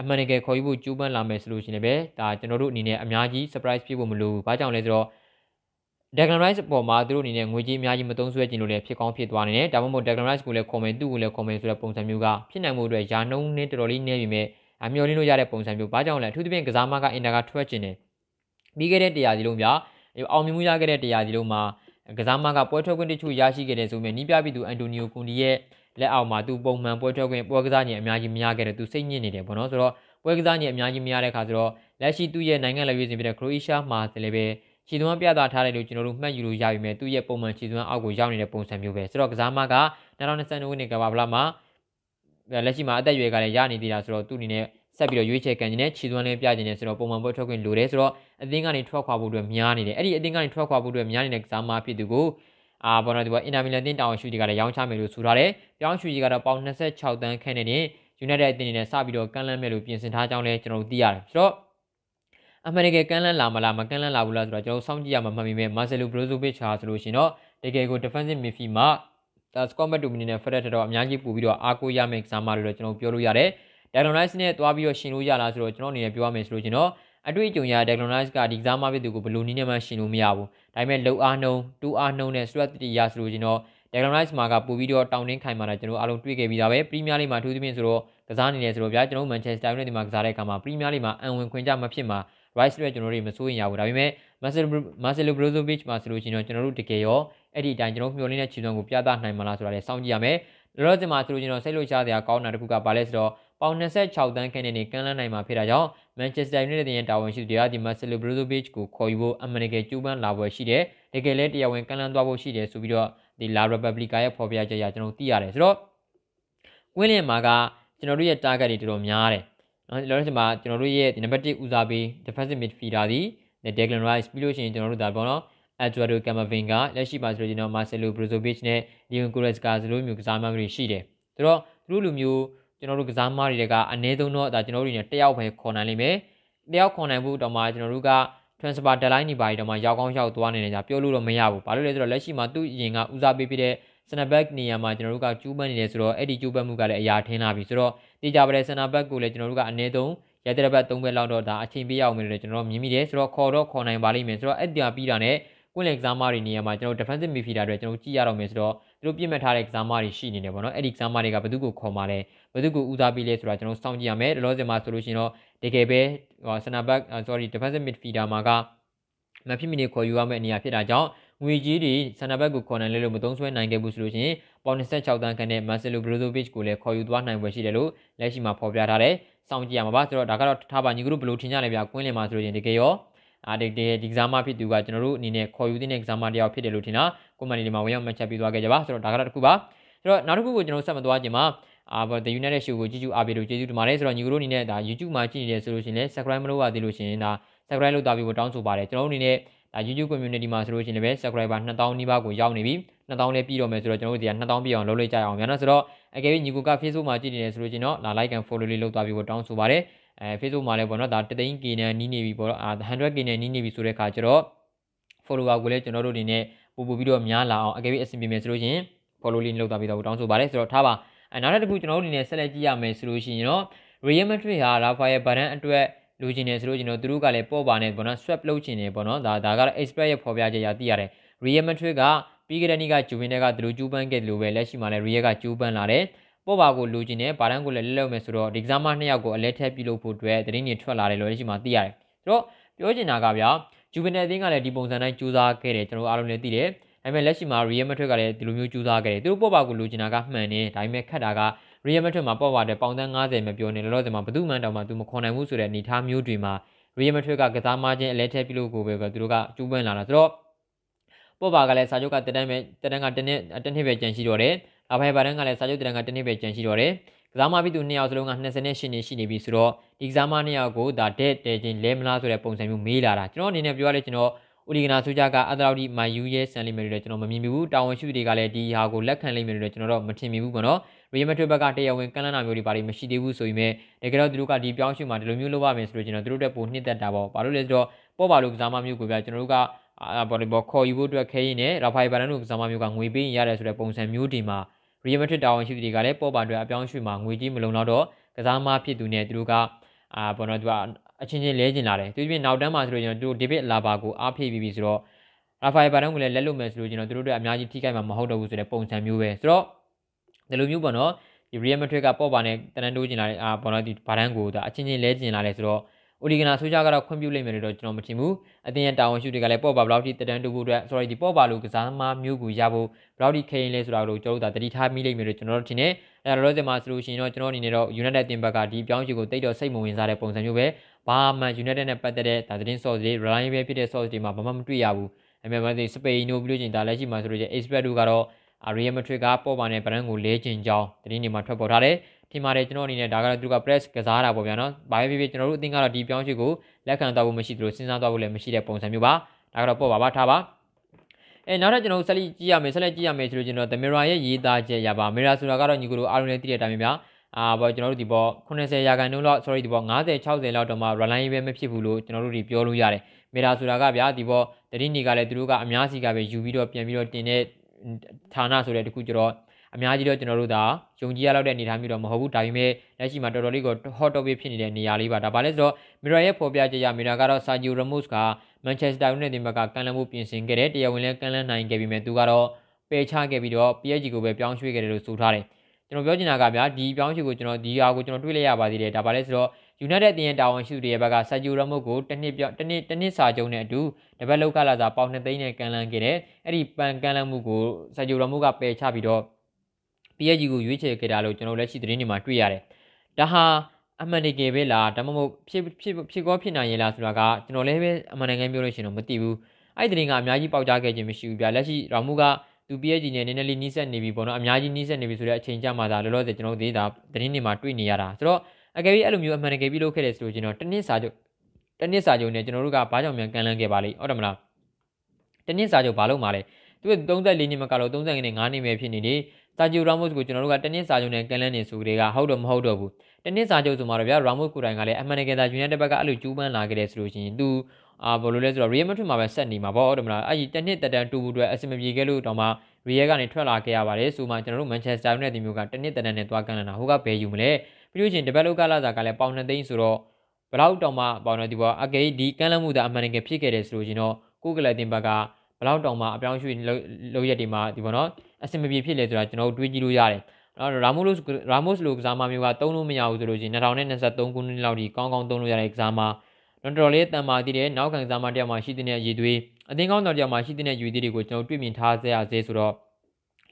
အမှန်တကယ်ခေါ်ယူဖို့ကြိုးပမ်းလာမယ်ဆိုလို့ရှိရင်လည်းဒါကျွန်တော်တို့အနေနဲ့အများကြီး surprise ဖြစ်ဖို့မလိုဘူး။ဘာကြောင့်လဲဆိုတော့ Declan Rice အပေါ်မှာသူတို့အနေနဲ့ငွေကြေးအများကြီးမသုံးစွဲခြင်းလို့လည်းဖြစ်ကောင်းဖြစ်သွားနေတယ်။ဒါမှမဟုတ် Declan Rice ကိုလည်း comment သူ့ကိုလည်း comment ဆိုတဲ့ပုံစံမျိုးကဖြစ်နိုင်မှုအတွက်ယာနှုံးနဲ့တော်တော်လေးနည်းပြီမဲ့အမျော်လင့်လို့ရတဲ့ပုံစံမျိုး။ဘာကြောင့်လဲအထူးသဖြင့်ကစားမကအင်တာကထွက်ခြင်းတယ်။ပြီးခဲ့တဲ့တရားစီလုံးပြ အောင်မြင်မှုရခဲ့တဲ့တရားစီလုံးမှာကစားမကပွဲထွက်ခွင့်တချို့ရရှိခဲ့တဲ့ဆိုပေမဲ့နီးပြပြီးသူအန်တိုနီယိုကွန်ဒီရဲ့လက်အောက်မှာသူပုံမှန်ပွဲထွက်ခွင့်ပွဲကစားခြင်းအများကြီးမရခဲ့တဲ့သူစိတ်ညစ်နေတယ်ပေါ့နော်ဆိုတော့ပွဲကစားခြင်းအများကြီးမရတဲ့ခါဆိုတော့လက်ရှိသူ့ရဲ့နိုင်ငံလက်ရွေးစင်ဖြစ်တဲ့ခရိုအေးရှားမှာလည်းပဲခြေသွမ်းပြသထားတယ်လို့ကျွန်တော်တို့မှတ်ယူလို့ရပြီမဲ့သူ့ရဲ့ပုံမှန်ခြေသွမ်းအောက်ကိုရောက်နေတဲ့ပုံစံမျိုးပဲဆိုတော့ကစားမက2022ခုနှစ်ကဘာဗလာမှာလက်ရှိမှာအသက်အရွယ်ကလည်းရနေသေးတာဆိုတော့သူ့အနေနဲ့ ဆက်ပြီးတော့ရွေးချယ်ကန်ခြင်းနဲ့ခြေသွမ်းလေးပြခြင်းနဲ့ဆိုတော့ပုံမှန်ပွဲထွက်ခွင့်လိုတယ်ဆိုတော့အသင်းကနေထွက်ခွာဖို့အတွက်များနေတယ်အဲ့ဒီအသင်းကနေထွက်ခွာဖို့အတွက်များနေတဲ့ကစားမဖြစ်သူကိုအာဘောနော်ဒီဘောအင်တာမီလန်တင်တောင်ရှူတီကလည်းရောင်းချမယ်လို့ဆိုထားတယ်ပြောင်းရှူတီကတော့ပေါင်26တန်းခန့်နဲ့ United အသင်းအနေနဲ့စပြီးတော့ကမ်းလှမ်းမယ်လို့ပြင်ဆင်ထားကြောင်းလည်းကျွန်တော်တို့သိရတယ်ဆိုတော့အမှန်တကယ်ကမ်းလှမ်းလာမလားမကမ်းလှမ်းလာဘူးလားဆိုတော့ကျွန်တော်စောင့်ကြည့်ရမှာမှတ်မိမယ် Marcelo Brozovic ဟာဆိုလို့ရှိရင်တော့တကယ်ကို defensive midfield မှာဒါ Scott McTominay နဲ့ Fred တော့အများကြီးပို့ပြီးတော့အားကိုးရမယ့်ကစားမတွေတော့ကျွန်တော်ပြောလို့ရတယ် Declan Rice နဲ့တွားပြီးတော့ရှင်လို့ရလားဆိုတော့ကျွန်တော်အနေနဲ့ပြောရမယ်ဆိုလို့ကျွန်တော်အတွေ့အကြုံရ Declan Rice ကဒီကစားမဖြစ်သူကိုဘယ်လိုနည်းနဲ့မှရှင်လို့မရဘူးဒါပေမဲ့လုံအားနှုံတူအားနှုံနဲ့ stress တိရဆိုလို့ကျွန်တော် Declan Rice မှာကပို့ပြီးတော့တောင်းတင်းခိုင်မာတာကျွန်တော်အားလုံးတွေ့ခဲ့ပြီးသားပဲပရီးမီးယားလိမှာထူးသဖြင့်ဆိုတော့ကစားနေတယ်ဆိုတော့ဗျာကျွန်တော် Manchester United ဒီမှာကစားတဲ့အခါမှာပရီးမီးယားလိမှာအံဝင်ခွင့်ကြမဖြစ်မှာ Rice တွေကျွန်တော်တို့မစိုးရင်ရဘူးဒါပေမဲ့ Marcelo Marcelo Brozovic မှာဆိုလို့ရှိရင်တော့ကျွန်တော်တို့တကယ်ရောအဲ့ဒီအတိုင်းကျွန်တော်မျှော်လင့်တဲ့ခြေစွမ်းကိုပြသနိုင်မလားဆိုတာလည်းစောင့်ကြည့်ရမယ်လောလောဆယ်မှာဆိုလို့ရှိရင်တော့စိတ်လှုပ်ရှားစရာကောင်းတာတစ်ခုကဘာလဲဆိုတော့ ပေါင်26တန်းခန့်နဲ့နေကမ်းလှမ်းနိုင်မှာဖြစ်တာကြောင့် Manchester United ရဲ့တာဝန်ရှိသူတွေကဒီ Marcelo Brozovic ကိုခေါ်ယူဖို့အမှန်တကယ်ကြိုးပမ်းလာပွဲရှိတယ်။တကယ်လည်းတရားဝင်ကမ်းလှမ်းသွားဖို့ရှိတယ်ဆိုပြီးတော့ဒီ La Repubblica ရဲ့ဖော်ပြချက်အရကျွန်တော်သိရတယ်ဆိုတော့ကွင်းလင်မှာကကျွန်တော်တို့ရဲ့ target တွေတော်တော်များတယ်။နော်လောလောဆယ်မှာကျွန်တော်တို့ရဲ့ဒီ number 1ဦးစားပေး defensive midfielder ဒီ Declan Rice ပြီးလို့ရှိရင်ကျွန်တော်တို့ဒါပေါ့နော် Eduardo Camavinga လက်ရှိပါဆိုလို့ကျွန်တော် Marcelo Brozovic နဲ့ Leon Goretzka ဆိုလိုမျိုးကစားမတွေရှိတယ်။ဆိုတော့သူတို့လူမျိုး ကျွန်တော်တို့ကစားမတွေကအနည်းဆုံးတော့ဒါကျွန်တော်တို့တွေနဲ့တယောက်ပဲခေါ်နိုင်လိမ့်မယ်။တယောက်ခေါ်နိုင်ဖို့တော့မှကျွန်တော်တို့က transfer deadline တွေပါတော့မှရောက်ကောင်းရောက်သွားနေတယ်ကြာပြောလို့တော့မရဘူး။ဘာလို့လဲဆိုတော့လက်ရှိမှာသူ့ရင်ကဦးစားပေးပြတဲ့ center back နေရာမှာကျွန်တော်တို့ကကျူးပန်းနေတယ်ဆိုတော့အဲ့ဒီကျူးပန်းမှုကလည်းအရာထင်းလာပြီဆိုတော့တေချာပါတဲ့ center back ကိုလည်းကျွန်တော်တို့ကအနည်းဆုံးရတဲ့ဘက်၃ဘက်လောက်တော့ဒါအချိန်ပေးရအောင်မယ်လို့ကျွန်တော်မြင်မိတယ်ဆိုတော့ခေါ်တော့ခေါ်နိုင်ပါလိမ့်မယ်ဆိုတော့အဲ့ဒီပြီးတာနဲ့ကွင်းလေကစားမတွေနေရာမှာကျွန်တော် defensive midfielder တွေကျွန်တော်ကြည့်ရတော့မယ်ဆိုတော့သူတို့ပြစ်မှတ်ထားတဲ့ကစားမတွေရှိနေတယ်ပေါ့နော်အဲ့ဒီကစားမတွေကဘယ်သူကိုခေါ်มาလဲ ဘယ်သူကိုဦးစားပေးလဲဆိုတာကျွန်တော်စောင့်ကြည့်ရမယ်လောလောဆယ်မှာဆိုလို့ရှိရင်တော့တကယ်ပဲဟို center back sorry defensive midfielder မှာကမဖြစ်မနေခေါ်ယူရမယ့်အနေအဖြစ်တာကြောင့်ငွေကြီးတွေ center back ကိုခေါ်နိုင်လဲလို့မသုံးဆွဲနိုင်ခဲ့ဘူးဆိုလို့ရှိရင်ပေါင်26တန်းခန့်နဲ့ Marcelo Brozovic ကိုလည်းခေါ်ယူသွားနိုင်ပွဲရှိတယ်လို့လက်ရှိမှာဖော်ပြထားတယ်စောင့်ကြည့်ရမှာပါဆိုတော့ဒါကတော့ထားပါညီကတို့ဘယ်လိုထင်ကြလဲဗျာကွင်းလင်မှာဆိုလို့ရှိရင်တကယ်ရောအာဒီဒီကစားမဖြစ်သူကကျွန်တော်တို့အနေနဲ့ခေါ်ယူတဲ့ကစားမတယောက်ဖြစ်တယ်လို့ထင်တာကွန်မန်ဒီမှာဝင်ရောက်မှတ်ချက်ပေးသွားခဲ့ကြပါဆိုတော့ဒါကတော့တစ်ခုပါဆိုတော့နောက်တစ်ခုကိုကျွန်တော်ဆက်မသွားခြင်းမှာ အာဘာ The United Show ကိုကြည့်ကြည့်အားပေးလို့ကျေးဇူးတင်ပါတယ်ဆိုတော့ညီကတို့အနေနဲ့ဒါ YouTube မှာကြည့်နေတယ်ဆိုလို့ရှိရင်လည်း Subscribe မလုပ်ရသေးလို့ရှိရင်ဒါ Subscribe လုပ်သားပြီးကိုတောင်းဆိုပါတယ်ကျွန်တော်တို့အနေနဲ့ဒါ YouTube community မှာဆိုလို့ရှိရင်လည်း subscriber 2000နီးပါးကိုရောက်နေပြီ2000လည်းပြီးတော့မယ်ဆိုတော့ကျွန်တော်တို့ဒီက2000ပြည့်အောင်လုပ်လိုက်ကြအောင်များနော်ဆိုတော့အကယ်၍ညီကိုက Facebook မှာကြည့်နေတယ်ဆိုလို့ရှိရင်တော့လာ like and follow လေးလုပ်သွားပြီးကိုတောင်းဆိုပါတယ်အဲ Facebook မှာလည်းပေါ့နော်ဒါတသိန်း K နဲ့နီးနေပြီပေါ့နော် 100 K နဲ့နီးနေပြီဆိုတဲ့အခါကျတော့ follower ကိုလည်းကျွန်တော်တို့အနေနဲ့ပို့ပို့ပြီးတော့များလာအောင်အကယ်၍အဆင်ပြေမယ်ဆိုလို့ရှိရင် follow လေးလုပ်သွားပြီးတော့တောင်းဆိုပါတယ်ဆိုတော့ထားပါ အဲနောက်တစ်ခုကျွန်တော်တို့အနေနဲ့ဆက်လက်ကြည့်ရမယ်ဆိုလို့ရှိရင်တော့ Real Madrid ဟာ Rafael Varane အတွက်လူချင်းနေဆိုလို့ကျွန်တော်သူတို့ကလည်းပေါ့ပါနေပေါ့နော် swap လုပ်ချင်နေပေါ့နော်ဒါဒါကတော့ expert ရဲ့ဖော်ပြချက်အရသိရတယ် Real Madrid ကပြီးခဲ့တဲ့နေ့ကဂျူဗင်တဲကသူတို့ကျူးပန်းခဲ့တယ်လို့ပဲလက်ရှိမှာလည်း Real ကကျူးပန်းလာတယ်ပေါ့ပါကိုလူချင်းနေဘာတန်းကိုလည်းလက်လောက်မယ်ဆိုတော့ဒီကစားမနှစ်ယောက်ကိုအလဲထက်ပြုလုပ်ဖို့အတွက်တရင်တွေထွက်လာတယ်လို့လက်ရှိမှာသိရတယ်ဆိုတော့ပြောချင်တာကဗျာဂျူဗင်တဲအသင်းကလည်းဒီပုံစံတိုင်းကြိုးစားခဲ့တယ်ကျွန်တော်အားလုံးလည်းသိတယ် ဒါပေမဲ့လက်ရှိမှာ Real Madrid ကလည်းဒီလိုမျိုးကြိုးစားခဲ့တယ်သူတို့ပေါ့ပါကိုလူချင်တာကမှန်တယ်ဒါပေမဲ့ခက်တာက Real Madrid မှာပေါ့ပါတဲ့ပေါင်သန်း90မပြောနေလောလောဆယ်မှာဘယ်သူမှတောင်မှသူမခေါ်နိုင်ဘူးဆိုတဲ့အနေအထားမျိုးတွေမှာ Real Madrid ကကစားမချင်းအလဲထက်ပြုလို့ကိုပဲသူတို့ကကျူးပန်းလာတာဆိုတော့ပေါ့ပါကလည်းစာချုပ်ကတတန်းပဲတတန်းကတနှစ်တနှစ်ပဲကြံရှိတော့တယ်။အဖိုင်ဘာတန်းကလည်းစာချုပ်တတန်းကတနှစ်ပဲကြံရှိတော့တယ်။ကစားမပြီးသူနှစ်ယောက်စလုံးက28နှစ်ရှိနေပြီဆိုတော့ဒီကစားမနှစ်ယောက်ကိုဒါဒက်တဲချင်းလဲမလားဆိုတဲ့ပုံစံမျိုးမေးလာတာကျွန်တော်အနေနဲ့ပြောရလဲကျွန်တော် ဦးဒီကနာဆူဂျာကအသလောက်ဒီမာယူရဲ့ဆန်လိမ့်မယ်လို့ကျွန်တော်မမြင်မိဘူးတာဝန်ရှိသူတွေကလည်းဒီဟာကိုလက်ခံလိမ့်မယ်လို့ကျွန်တော်တော့မထင်မိဘူးပေါ့နော်ရီမက်ထရစ်ဘက်ကတရားဝင်ကန့်လန့်တာမျိုးတွေပါလိမရှိသေးဘူးဆိုရင်တကယ်တော့သူတို့ကဒီပြောင်းရွှေ့မှာဒီလိုမျိုးလုပ်ရမယ်ဆိုလို့ကျွန်တော်သူတို့တက်ပိုနှစ်သက်တာပေါ့ဘာလို့လဲဆိုတော့ပေါ်ပါလို့ကစားမမျိုးကိုပြကျွန်တော်တို့ကအာဘော်လီဘောခေါ်ယူဖို့အတွက်ခဲရင်းနဲ့ရာဖိုင်ဘာလန်တို့ကစားမမျိုးကငွေပေးရတယ်ဆိုတဲ့ပုံစံမျိုးဒီမှာရီမက်ထရစ်တာဝန်ရှိသူတွေကလည်းပေါ်ပါအတွက်အပြောင်းရွှေ့မှာငွေကြီးမလုံတော့တော့ကစားမဖြစ်သူနဲ့သူတို့ကအာဘော်နော်သူက အချင်းချင်းလဲကျင်လာတယ်သူပြင်နောက်တန်းမှာဆိုလို့ကျွန်တော်တို့ဒေးဗစ်လာဘာကိုအားဖြည့်ပြီးပြီဆိုတော့ရာဖိုင်ဘာတန်ကိုလည်းလက်လွတ်မယ်ဆိုလို့ကျွန်တော်တို့တို့အများကြီးထိခိုက်မှာမဟုတ်တော့ဘူးဆိုတဲ့ပုံစံမျိုးပဲဆိုတော့ဒီလိုမျိုးပေါ့နော်ဒီ Real Madrid ကပေါ့ပါနဲ့တန်တန်တိုးကျင်လာတဲ့အာပေါ့နော်ဒီဘာတန်ကိုဒါအချင်းချင်းလဲကျင်လာတယ်ဆိုတော့အိုလီဂနာဆိုကြကတော့ခွင့်ပြုလိုက်မယ်လို့တော့ကျွန်တော်မထင်ဘူးအတင်းရတာဝန်ရှိတွေကလည်းပေါ့ပါဘလောက်ထိတန်တိုးဖို့အတွက် sorry ဒီပေါ့ပါလို့ကစားမမျိုးကိုရဖို့ဘလောက်ထိခရင်လဲဆိုတာကိုကျွန်တော်တို့ဒါတတိထားမိလိုက်မယ်လို့ကျွန်တော်တို့ထင်တယ်အဲတော့လောဆယ်မှာဆိုလို့ရှိရင်တော့ကျွန်တော်အနေနဲ့တော့ United တင်ဘက်ကဒီပြောင်းချီကိုတိတ်တော့စိတ်မဝင်စားတဲ့ပုံစံမျိုးပဲ ဘာမှ United နဲ့ပတ်သက်တဲ့ဒါသတင်း source တွေ reliable ဖြစ်တဲ့ source တွေမှာဘာမှမတွေ့ရဘူးအမေမသိစပိန်တို့ပြီးလို့ချင်းဒါလက်ရှိမှာဆိုလို့ချင်း expert တို့ကတော့ Real Madrid ကပေါ်ပါနဲ့ဗရန်ကိုလဲကျင်ကြောင်းတင်းနေမှာထွက်ပေါ်ထားတယ်ထင်ပါတယ်ကျွန်တော်အနေနဲ့ဒါကတော့သူက press ကစားတာပေါ့ဗျာနော်ဘာပဲဖြစ်ဖြစ်ကျွန်တော်တို့အသင်းကတော့ဒီပြောင်းရွှေ့ကိုလက်ခံတော့ဖို့မရှိသလိုစဉ်းစားတော့ဖို့လည်းမရှိတဲ့ပုံစံမျိုးပါဒါကတော့ပေါ်ပါပါထားပါအဲနောက်ထပ်ကျွန်တော်ဆက်လက်ကြည့်ရမယ်ဆက်လက်ကြည့်ရမယ်ဆိုလို့ကျွန်တော် The Mirror ရဲ့ရေးသားချက်ရပါ Mirror ဆိုတာကတော့ညီကိုတို့အားလုံးလည်းသိတဲ့အတိုင်းပဲဗျာ အာဘောကျွန်တော်တို့ဒီဘော80ရာခိုင်နှုန်းလောက် sorry ဒီဘော90 60လောက်တော့မှ relying ပဲမဖြစ်ဘူးလို့ကျွန်တော်တို့ဒီပြောလို့ရတယ်မေတာဆိုတာကဗျာဒီဘောတတိနေကလည်းသူတို့ကအများစီကပဲယူပြီးတော့ပြန်ပြီးတော့တင်တဲ့ဌာနဆိုတဲ့တခုကျတော့အများကြီးတော့ကျွန်တော်တို့ဒါယုံကြည်ရလောက်တဲ့အနေအထားမျိုးတော့မဟုတ်ဘူးဒါပေမဲ့လက်ရှိမှာတော်တော်လေးကို hot topic ဖြစ်နေတဲ့နေရာလေးပါဒါပါလဲဆိုတော့ Mirror ရဲ့ဖော်ပြချက်ရ Mirror ကတော့ Sergio Ramos က Manchester United ဘက်ကကန်လန်းမှုပြင်ဆင်ခဲ့တယ်တရားဝင်လည်းကန်လန်းနိုင်ခဲ့ပြီးမြဲသူကတော့ပယ်ချခဲ့ပြီးတော့ PSG ကိုပဲပြောင်းရွှေ့ခဲ့တယ်လို့ဆိုထားတယ် ကျွန်တော်ပြောချင်တာကဗျာဒီပြောင်းရွှေ့ကိုကျွန်တော်ဒီဟာကိုကျွန်တော်တွေးလိုက်ရပါသေးတယ်ဒါပါလဲဆိုတော့ United တင်ရဲ့တာဝန်ရှိသူတွေရဲ့ဘက်ကဆာဂျီယိုရမို့ကိုတစ်နှစ်ပြောတစ်နှစ်တစ်နှစ်စာချုပ်နဲ့အတူတပတ်လောက်ကလာစာပေါင်2သိန်းနဲ့ကန်လန်းခဲ့တယ်အဲ့ဒီပန်ကန်လန်းမှုကိုဆာဂျီယိုရမိုကပယ်ချပြီးတော့ PSG ကိုရွေးချယ်ခဲ့တာလို့ကျွန်တော်လက်ရှိသတင်းတွေမှာတွေ့ရတယ်ဒါဟာအမှန်တကယ်ပဲလားဒါမှမဟုတ်ဖြစ်ဖြစ်ဖြစ်ကောဖြစ်နိုင်ရဲ့လားဆိုတာကကျွန်တော်လည်းပဲအမှန်တကယ်ပြောလို့ရှိရင်တော့မသိဘူးအဲ့ဒီသတင်းကအများကြီးပေါက်ကြားခဲ့ခြင်းမရှိဘူးဗျာလက်ရှိရောင်မှုက သူ PSG နဲ့နည်းနည်းလေးနီးစပ်နေပြီပေါ့နော်အများကြီးနီးစပ်နေပြီဆိုတဲ့အချိန်ကြမှာဒါလောလောဆယ်ကျွန်တော်တို့ဒါသတင်းတွေမှာတွေ့နေရတာဆိုတော့အကယ်၍အဲ့လိုမျိုးအမှန်တကယ်ပြုလုပ်ခဲ့တယ်ဆိုလို့ကျွန်တော်တနစ်စာချုပ်တနစ်စာချုပ်နဲ့ကျွန်တော်တို့ကဘာကြောင့်မြန်ကန်လန်းခဲ့ပါလိမ့်ဟုတ်တယ်မလားတနစ်စာချုပ်ဘာလို့မှလဲသူက34နှစ်မကတော့35နှစ်5နှစ်ပဲဖြစ်နေတယ်စာဂျူရာမို့စ်ကိုကျွန်တော်တို့ကတနစ်စာချုပ်နဲ့ကန်လန်းနေဆိုကြတဲ့ကဟုတ်တော့မဟုတ်တော့ဘူးတနစ်စာချုပ်ဆိုမှတော့ဗျာရာမို့စ်ကိုတိုင်ကလည်းအမှန်တကယ်သာယူနိုက်တက်ဘက်ကအဲ့လိုကျူးပန်းလာခဲ့တယ်ဆိုလို့ရှိရင်သူ အာဘယ်လိုလဲဆိုတော့ Real Madrid မှာပဲဆက်နေမှာပေါ့ဟုတ်တယ်မလားအဲ့ဒီတနစ်တက်တန်တူဘူးအတွက်အဆင်မပြေခဲ့လို့တော့မှ Real ကနေထွက်လာခဲ့ရပါတယ်ဆိုမှကျွန်တော်တို့ Manchester United မျိုးကတနစ်တက်တန်နဲ့သွားကန်လာတာဟိုကဘယ်ယူမလဲပြီးလို့ချင်းတပတ်လောက်ကလာစားကလည်းပေါင်2သိန်းဆိုတော့ဘလောက်တောင်မှပေါင်တော့ဒီပေါ်အကေဒီကန်လမှုသာအမှန်တကယ်ဖြစ်ခဲ့တယ်ဆိုလို့ချင်းတော့ကိုကလတင်ဘက်ကဘလောက်တောင်မှအပြောင်းရွှေ့လုပ်ရက်တွေမှာဒီပေါ်နော်အဆင်မပြေဖြစ်လေဆိုတာကျွန်တော်တို့တွေးကြည့်လို့ရတယ်နော်ရာမိုစ်ရာမို့စ်လိုကစားမမျိုးကသုံးလို့မရဘူးဆိုလို့ချင်း2023ခုနှစ်လောက်ဒီကောင်းကောင်းသုံးလို့ရတဲ့ကစားမ တော်တော်လေးတန်မာတည်တဲ့နောက်ခံကစားမတယောက်မှရှိတဲ့ရည်သွေးအသင်းကောင်းတော်တယောက်မှရှိတဲ့ရည်သွေးတွေကိုကျွန်တော်တွေ့မြင်ထားစေရစေဆိုတော့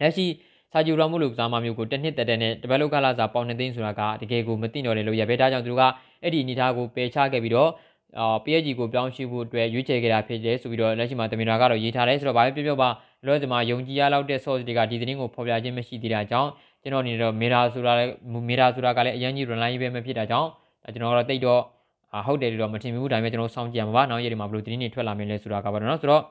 လက်ရှိစာဂျူရောမှုလိုကစားမမျိုးကိုတစ်နှစ်တက်တဲ့နဲ့တပတ်လောက်ကလာစာပေါင်နေသိန်းဆိုတာကတကယ်ကိုမသိတော့တယ်လို့ရပဲဒါကြောင့်သူတို့ကအဲ့ဒီအနေထားကိုပယ်ချခဲ့ပြီးတော့အာ PSG ကိုပြောင်းရွှေ့ဖို့အတွက်ရွေးချယ်ခဲ့တာဖြစ်တယ်ဆိုပြီးတော့လက်ရှိမှာတမင်တော်ကတော့ရေးထားတယ်ဆိုတော့ဘာပဲပြောပြောပါလောစမှာယုံကြည်ရလောက်တဲ့ source တွေကဒီသတင်းကိုဖော်ပြခြင်းမရှိသေးတာကြောင့်ကျွန်တော်အနေနဲ့တော့မေရာဆိုတာလည်းမေရာဆိုတာကလည်းအရင်ကြီး run line ပဲမဖြစ်တာကြောင့်ကျွန်တော်ကတော့တိတ်တော့ ဟုတ်တယ်လို့တော့မထင်ဘူးဒါပေမဲ့ကျွန်တော်စောင့်ကြည့်ရမှာပါနောက်ရက်တွေမှာဘယ်လိုသတင်းတွေထွက်လာမလဲဆိုတာကပါတော့เนาะဆိုတော့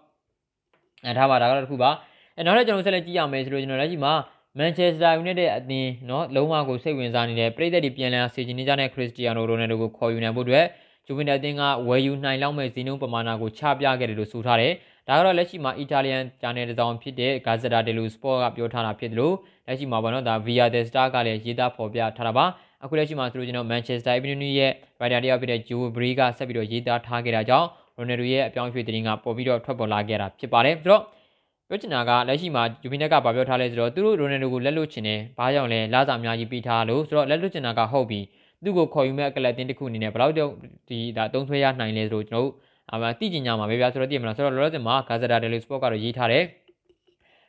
အဲဒါပါဒါကတော့တစ်ခုပါအဲနောက်လည်းကျွန်တော်ဆက်လက်ကြည့်ရမယ်ဆိုလို့ကျွန်တော်လက်ရှိမှာမန်ချက်စတာယူနိုက်တက်အသင်းเนาะလုံးဝကိုစိတ်ဝင်စားနေတဲ့ပြည်သက်တွေပြန်လည်ဆေချင်နေကြတဲ့ခရစ္စတီယာနိုရိုနယ်ဒိုကိုခေါ်ယူနိုင်ဖို့အတွက်ဂျူဗင်တက်အသင်းကဝယ်ယူနိုင်လောက်မဲ့ဇီနုံပမာဏကိုချပြခဲ့တယ်လို့ဆိုထားတယ်။ဒါကတော့လက်ရှိမှာအီတာလီယန်ဂျာနယ်တစ်စောင်ဖြစ်တဲ့ Gazzetta dello Sport ကပြောထားတာဖြစ်တယ်လို့လက်ရှိမှာပေါ့နော်ဒါ Via the Star ကလည်းရေးသားဖော်ပြထားတာပါ။ အခုလက်ရှိမှာသူတို့ကျွန်တော် Manchester Evening ရဲ့ writer တယောက်ဖြစ်တဲ့ Joe Bray ကဆက်ပြီးတော့ရေးသားထားခဲ့တာကြောင့် Ronaldo ရဲ့အပြောင်းအရွှေ့သတင်းကပေါ်ပြီးတော့ထွက်ပေါ်လာခဲ့တာဖြစ်ပါတယ်။ဆိုတော့ပြောချင်တာကလက်ရှိမှာယူဗီနက်ကဗာပြောထားလဲဆိုတော့သူတို့ရိုနယ်ဒိုကိုလက်လွတ်ချင်တယ်ဘာကြောင့်လဲလာစာအများကြီးပြီးထားလို့ဆိုတော့လက်လွတ်ချင်တာကဟုတ်ပြီသူ့ကိုခေါ်ယူမဲ့အကလပ်တင်းတစ်ခုအနေနဲ့ဘယ်လောက်တော့ဒီဒါတုံးဆွဲရနိုင်လဲဆိုတော့ကျွန်တော်တို့အမှသိကျင်ကြမှာပဲဗျာဆိုတော့သိရမလားဆိုတော့လောလောဆယ်မှာဂါဇာဒါတယ်လီစပေါ့ကတော့ရေးထားတယ်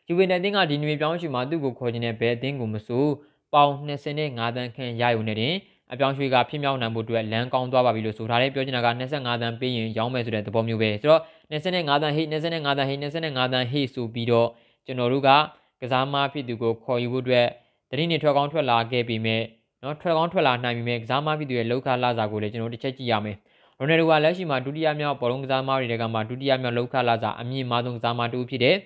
ယူဗီနက်တင်းကဒီနွေပြောင်းရွှေ့မှာသူ့ကိုခေါ်ခြင်းနဲ့ဘယ်အသင်းကိုမဆို ပေါင်25တန်းခန့်ရယူနေတယ်အပြောင်းရွှေ့ကဖြစ်မြောက်နိုင်ဖို့အတွက်လမ်းကောင်းသွားပါပြီလို့ဆိုထားတယ်ပြောချင်တာက25တန်းပေးရင်ရောင်းမယ်ဆိုတဲ့သဘောမျိုးပဲဆိုတော့25တန်းဟိတ်25တန်းဟိတ်25တန်းဟိတ်ဆိုပြီးတော့ကျွန်တော်တို့ကကစားမဖြစ်သူကိုခေါ်ယူဖို့အတွက်တတိနေထွက်ကောင်းထွက်လာခဲ့ပြီးမြဲနော်ထွက်ကောင်းထွက်လာနိုင်ပြီးမြဲကစားမဖြစ်သူရဲ့လောက်ခလာစာကိုလည်းကျွန်တော်တို့တစ်ချက်ကြည့်ရမယ်ရိုနယ်ဒိုကလက်ရှိမှာဒုတိယမြောက်ဘောလုံးကစားမတွေကမှဒုတိယမြောက်လောက်ခလာစာအမြင့်မားဆုံးကစားမတူဖြစ်တဲ့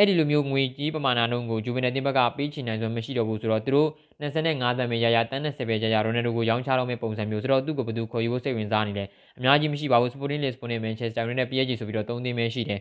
အဲ့ဒီလိုမျိုးငွေကြီးပမာဏနှုန်းကိုဂျူဗင်နယ်တင်ဘက်ကပေးချင်နိုင်စွာမရှိတော့ဘူးဆိုတော့သူတို့25သန်းပဲရရတန်း20ပဲရရရိုနယ်ဒိုကိုရောင်းချတော့မယ့်ပုံစံမျိုးဆိုတော့သူ့ကိုဘယ်သူခေါ်ယူဖို့စိတ်ဝင်စားနေလဲအများကြီးမရှိပါဘူး Sporting Lisbon နဲ့ Manchester United နဲ့ PSG ဆိုပြီးတော့3သင်းပဲရှိတယ်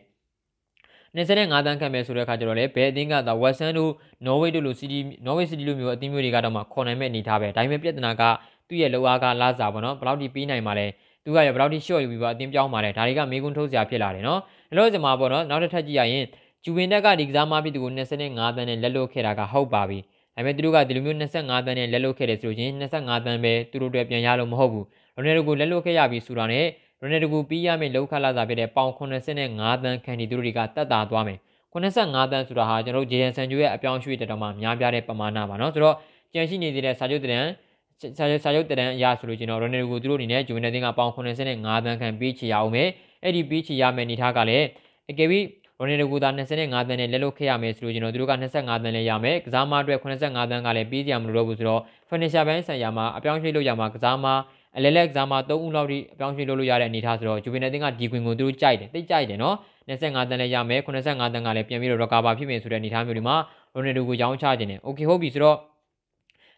25တန်းခန့်ပဲဆိုတဲ့အခါကျတော့လေဘယ်အသင်းကသာ West Ham တို့ Norway တို့လို City Norway City လိုမျိုးအသင်းမျိုးတွေကတော့မှခေါ်နိုင်မဲ့အနေထားပဲဒါပေမဲ့ပြဿနာကသူ့ရဲ့လောအားကလာစားပေါ့နော်ဘယ်လောက်ထိပေးနိုင်မှာလဲသူကရဘယ်လောက်ထိ short ယူပြီးပါအသင်းပြောင်းမှာလဲဒါတွေကမေးခွန်းထုတ်စရာဖြစ်လာတယ်နော်အဲ့လိုစမှာပေါ့နော်နောက်တစ်ထပ်ကြည့်ရရင် ကျူဝင်တက်ကဒီကစားမဖြစ်သူကို25တန်းနဲ့လက်လွတ်ခဲ့တာကဟုတ်ပါပြီဒါပေမဲ့သူတို့ကဒီလိုမျိုး25တန်းနဲ့လက်လွတ်ခဲ့တယ်ဆိုလို့ချင်း25တန်းပဲသူတို့တွေပြန်ရလို့မဟုတ်ဘူးရိုနယ်ဒိုကိုလက်လွတ်ခဲ့ရပြီဆိုတာနဲ့ရိုနယ်ဒိုကိုပြီးရမယ့်လောက်ခလာစာဖြစ်တဲ့ပေါင်85တန်းခန့်ဒီသူတို့တွေကတက်တာသွားမယ်85တန်းဆိုတာဟာကျွန်တော်တို့ဂျေရန်ဆန်ဂျိုရဲ့အပြောင်းအရွှေ့တက်တော်မှာများပြားတဲ့ပမာဏပါနော်ဆိုတော့ကြန့်ရှိနေသေးတဲ့စာချုပ်တရန်စာချုပ်စာချုပ်တရန်အရာဆိုလို့ကျွန်တော်ရိုနယ်ဒိုကိုသူတို့အနေနဲ့ဂျူဗန်နယ်တင်းကပေါင်85တန်းခန့်ပေးချေရအောင်မယ်အဲ့ဒီပေးချေရမယ့်အနေထားကလည်းအကယ်၍ ရိုနယ်ဒိုကိုသာ25တန်းနဲ့လက်လွတ်ခဲ့ရမယ်ဆိုလို့ကျွန်တော်တို့က25တန်းလည်းရမယ်ကစားမအတွက်85တန်းကလည်းပြီးကြရမလို့ဘူးဆိုတော့ finisher ဘိုင်းဆိုင်ရာမှာအပြောင်းရွှေ့လို့ရမှာကစားမအလဲလက်ကစားမ3ဦးလောက်ထိအပြောင်းရွှေ့လုပ်လို့ရတဲ့အနေအထားဆိုတော့ဂျူဗင်နယ်တင်ကဒီကွင်ကိုသူတို့ကြိုက်တယ်တိတ်ကြိုက်တယ်နော်25တန်းလည်းရမယ်85တန်းကလည်းပြန်ပြီးတော့ recover ဖြစ်မယ်ဆိုတဲ့အနေအထားမျိုးတွေမှာရိုနယ်ဒိုကိုရောင်းချခြင်းတယ်။ Okay ဟုတ်ပြီဆိုတော့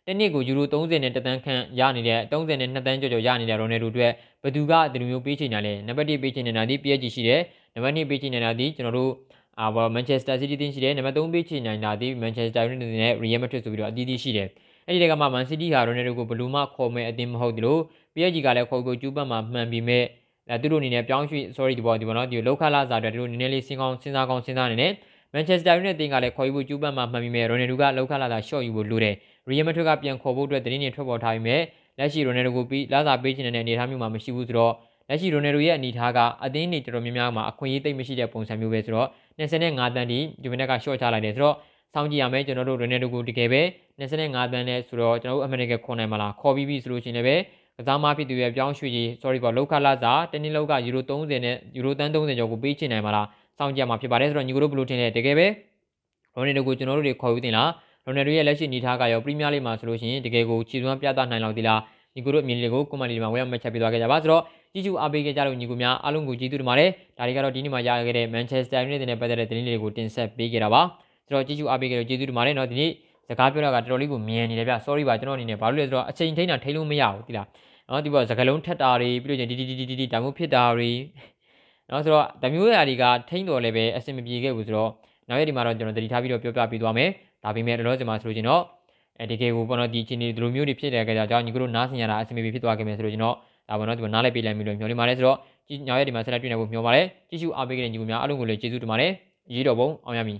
တနည်းကိုယူရို30နဲ့တသန်းခန့်ရနေတဲ့30နဲ့2တန်းကျော်ကျော်ရနေတဲ့ရိုနယ်ဒိုအတွက်ဘယ်သူကဒီလိုမျိုးပေးချင်တာလဲနံပါတ်1ပေးချင်နေတာဒီ PSG ရှိတယ် နံပါတ်2ပေးချင်နေတာဒီကျွန်တော်တို့အာဘောမန်ချက်စတာစီးတီးတင်းရှိတယ်နံပါတ်3ပေးချင်နေတာဒီမန်ချက်စတာယူနိုက်တက်နဲ့ရီယယ်မက်ဒရစ်ဆိုပြီးတော့အသီးသီးရှိတယ်အဲ့ဒီတကမှမန်စီးတီးဟာရိုနယ်ဒိုကိုဘလူးမခေါ်မဲ့အသင်းမဟုတ်သလို PSG ကလည်းခေါ်ကိုကျူးပတ်မှာမှန်ပြီးမဲ့အဲသူတို့အနေနဲ့ပြောင်းရွှေ့ sorry ဒီပေါ်ဒီပေါ်နော်ဒီလောက်ခလာစာအတွက်သူတို့နည်းနည်းလေးစဉ်းကောင်းစဉ်းစားကောင်းစဉ်းစားနေတယ်မန်ချက်စတာယူနိုက်တက်တင်ကလည်းခေါ်ယူဖို့ကြိုးပမ်းမှမှန်ပြီးမဲ့ရိုနယ်ဒိုကလောက်ခလာတာရှော့ယူဖို့လိုတယ်ရီယယ်မက်ဒရစ်ကပြန်ခေါ်ဖို့အတွက်တင်းနေထွက်ပေါ်ထားပြီးမဲ့လက်ရှိရိုနယ်ဒိုကိုပြီးလာစာပေးချင်တဲ့အနေအထားမျိုးမှာမရှိဘူးဆိုတော့ လက်ရှိရိုနယ်ဒိုရဲ့အနေအထားကအသင်းတွေတော်တော်များများမှာအခွင့်အရေးသိမ့်မရှိတဲ့ပုံစံမျိုးပဲဆိုတော့25တန်းထိဂျူဗင်နက်ကရှော့ချလိုက်တယ်ဆိုတော့စောင့်ကြည့်ရမယ်ကျွန်တော်တို့ရိုနယ်ဒိုကိုတကယ်ပဲ25တန်းနဲ့ဆိုတော့ကျွန်တော်တို့အမေရိကန်ခွန်နိုင်မလားခေါ်ပြီးပြီဆိုလို့ရှိရင်လည်းကစားမဖြစ်သူရဲ့ပြောင်းရွှေ့ကြီး sorry ပေါ့လောက်ခလာစာတနည်းလောက်ကယူရို30နဲ့ယူရိုတန်း30ကျော်ကိုပေးချင်နိုင်မလားစောင့်ကြည့်ရမှာဖြစ်ပါတယ်ဆိုတော့ညီကိုတို့ဘယ်လိုထင်လဲတကယ်ပဲရိုနယ်ဒိုကိုကျွန်တော်တို့တွေခေါ်ယူတင်လားရိုနယ်ဒိုရဲ့လက်ရှိအနေအထားကရောပရီးမီးယားလိမှာဆိုလို့ရှိရင်တကယ်ကိုခြေစွမ်းပြသနိုင်လောက်သေးလား ညီကိုတို့အမြင်လေးကိုကွန်မန့်လေးမှာဝယ်မှတ်ချက်ပေးသွားခဲ့ကြပါဆိုတော့ကြီးကျူအားပေးခဲ့ကြလို့ညီကိုများအားလုံးကိုကျေးဇူးတင်ပါတယ်ဒါတွေကတော့ဒီနေ့မှာရခဲ့တဲ့ Manchester United နဲ့ပတ်သက်တဲ့သတင်းတွေကိုတင်ဆက်ပေးခဲ့တာပါဆိုတော့ကြီးကျူအားပေးခဲ့လို့ကျေးဇူးတင်ပါတယ်เนาะဒီနေ့စကားပြောတာကတော်တော်လေးကိုမြန်နေတယ်ဗျ sorry ပါကျွန်တော်အနေနဲ့ဘာလို့လဲဆိုတော့အချိန်ထိန်းတာထိန်းလို့မရဘူးတိလားเนาะဒီပေါ်စကလုံးထက်တာတွေပြီးလို့ချင်းဒီဒီဒီဒီဒီဒါမျိုးဖြစ်တာတွေเนาะဆိုတော့ဒါမျိုးအရာတွေကထိန်းတော်လည်းပဲအဆင်မပြေခဲ့ဘူးဆိုတော့နောက်ရက်ဒီမှာတော့ကျွန်တော်တတိထားပြီးတော့ပြောပြပေးသွားမယ်ဒါပေမဲ့လောလောဆယ်မှာဆိုလို့ချင်းတော့ အဲတကယ်ကိုပေါ့နော်ဒီချင်းဒီလိုမျိုးတွေဖြစ်တဲ့ကြကြောင့်ညီတို့နားဆင်ရတာအဆင်ပြေဖြစ်သွားခဲ့မယ်ဆိုလို့ချင်းတော့ဒါပေါ့နော်ဒီမှာနားလိုက်ပေးလိုက်ပြီလို့မျှော်လင့်ပါတယ်ဆိုတော့ညောင်ရက်ဒီမှာဆက်လက်တွေ့နေဖို့မျှော်ပါတယ်ကြည့်ရှုအားပေးခဲ့တဲ့ညီကိုများအားလုံးကိုလည်းကျေးဇူးတင်ပါတယ်ရေးတော်ပုံအောင်ရမည်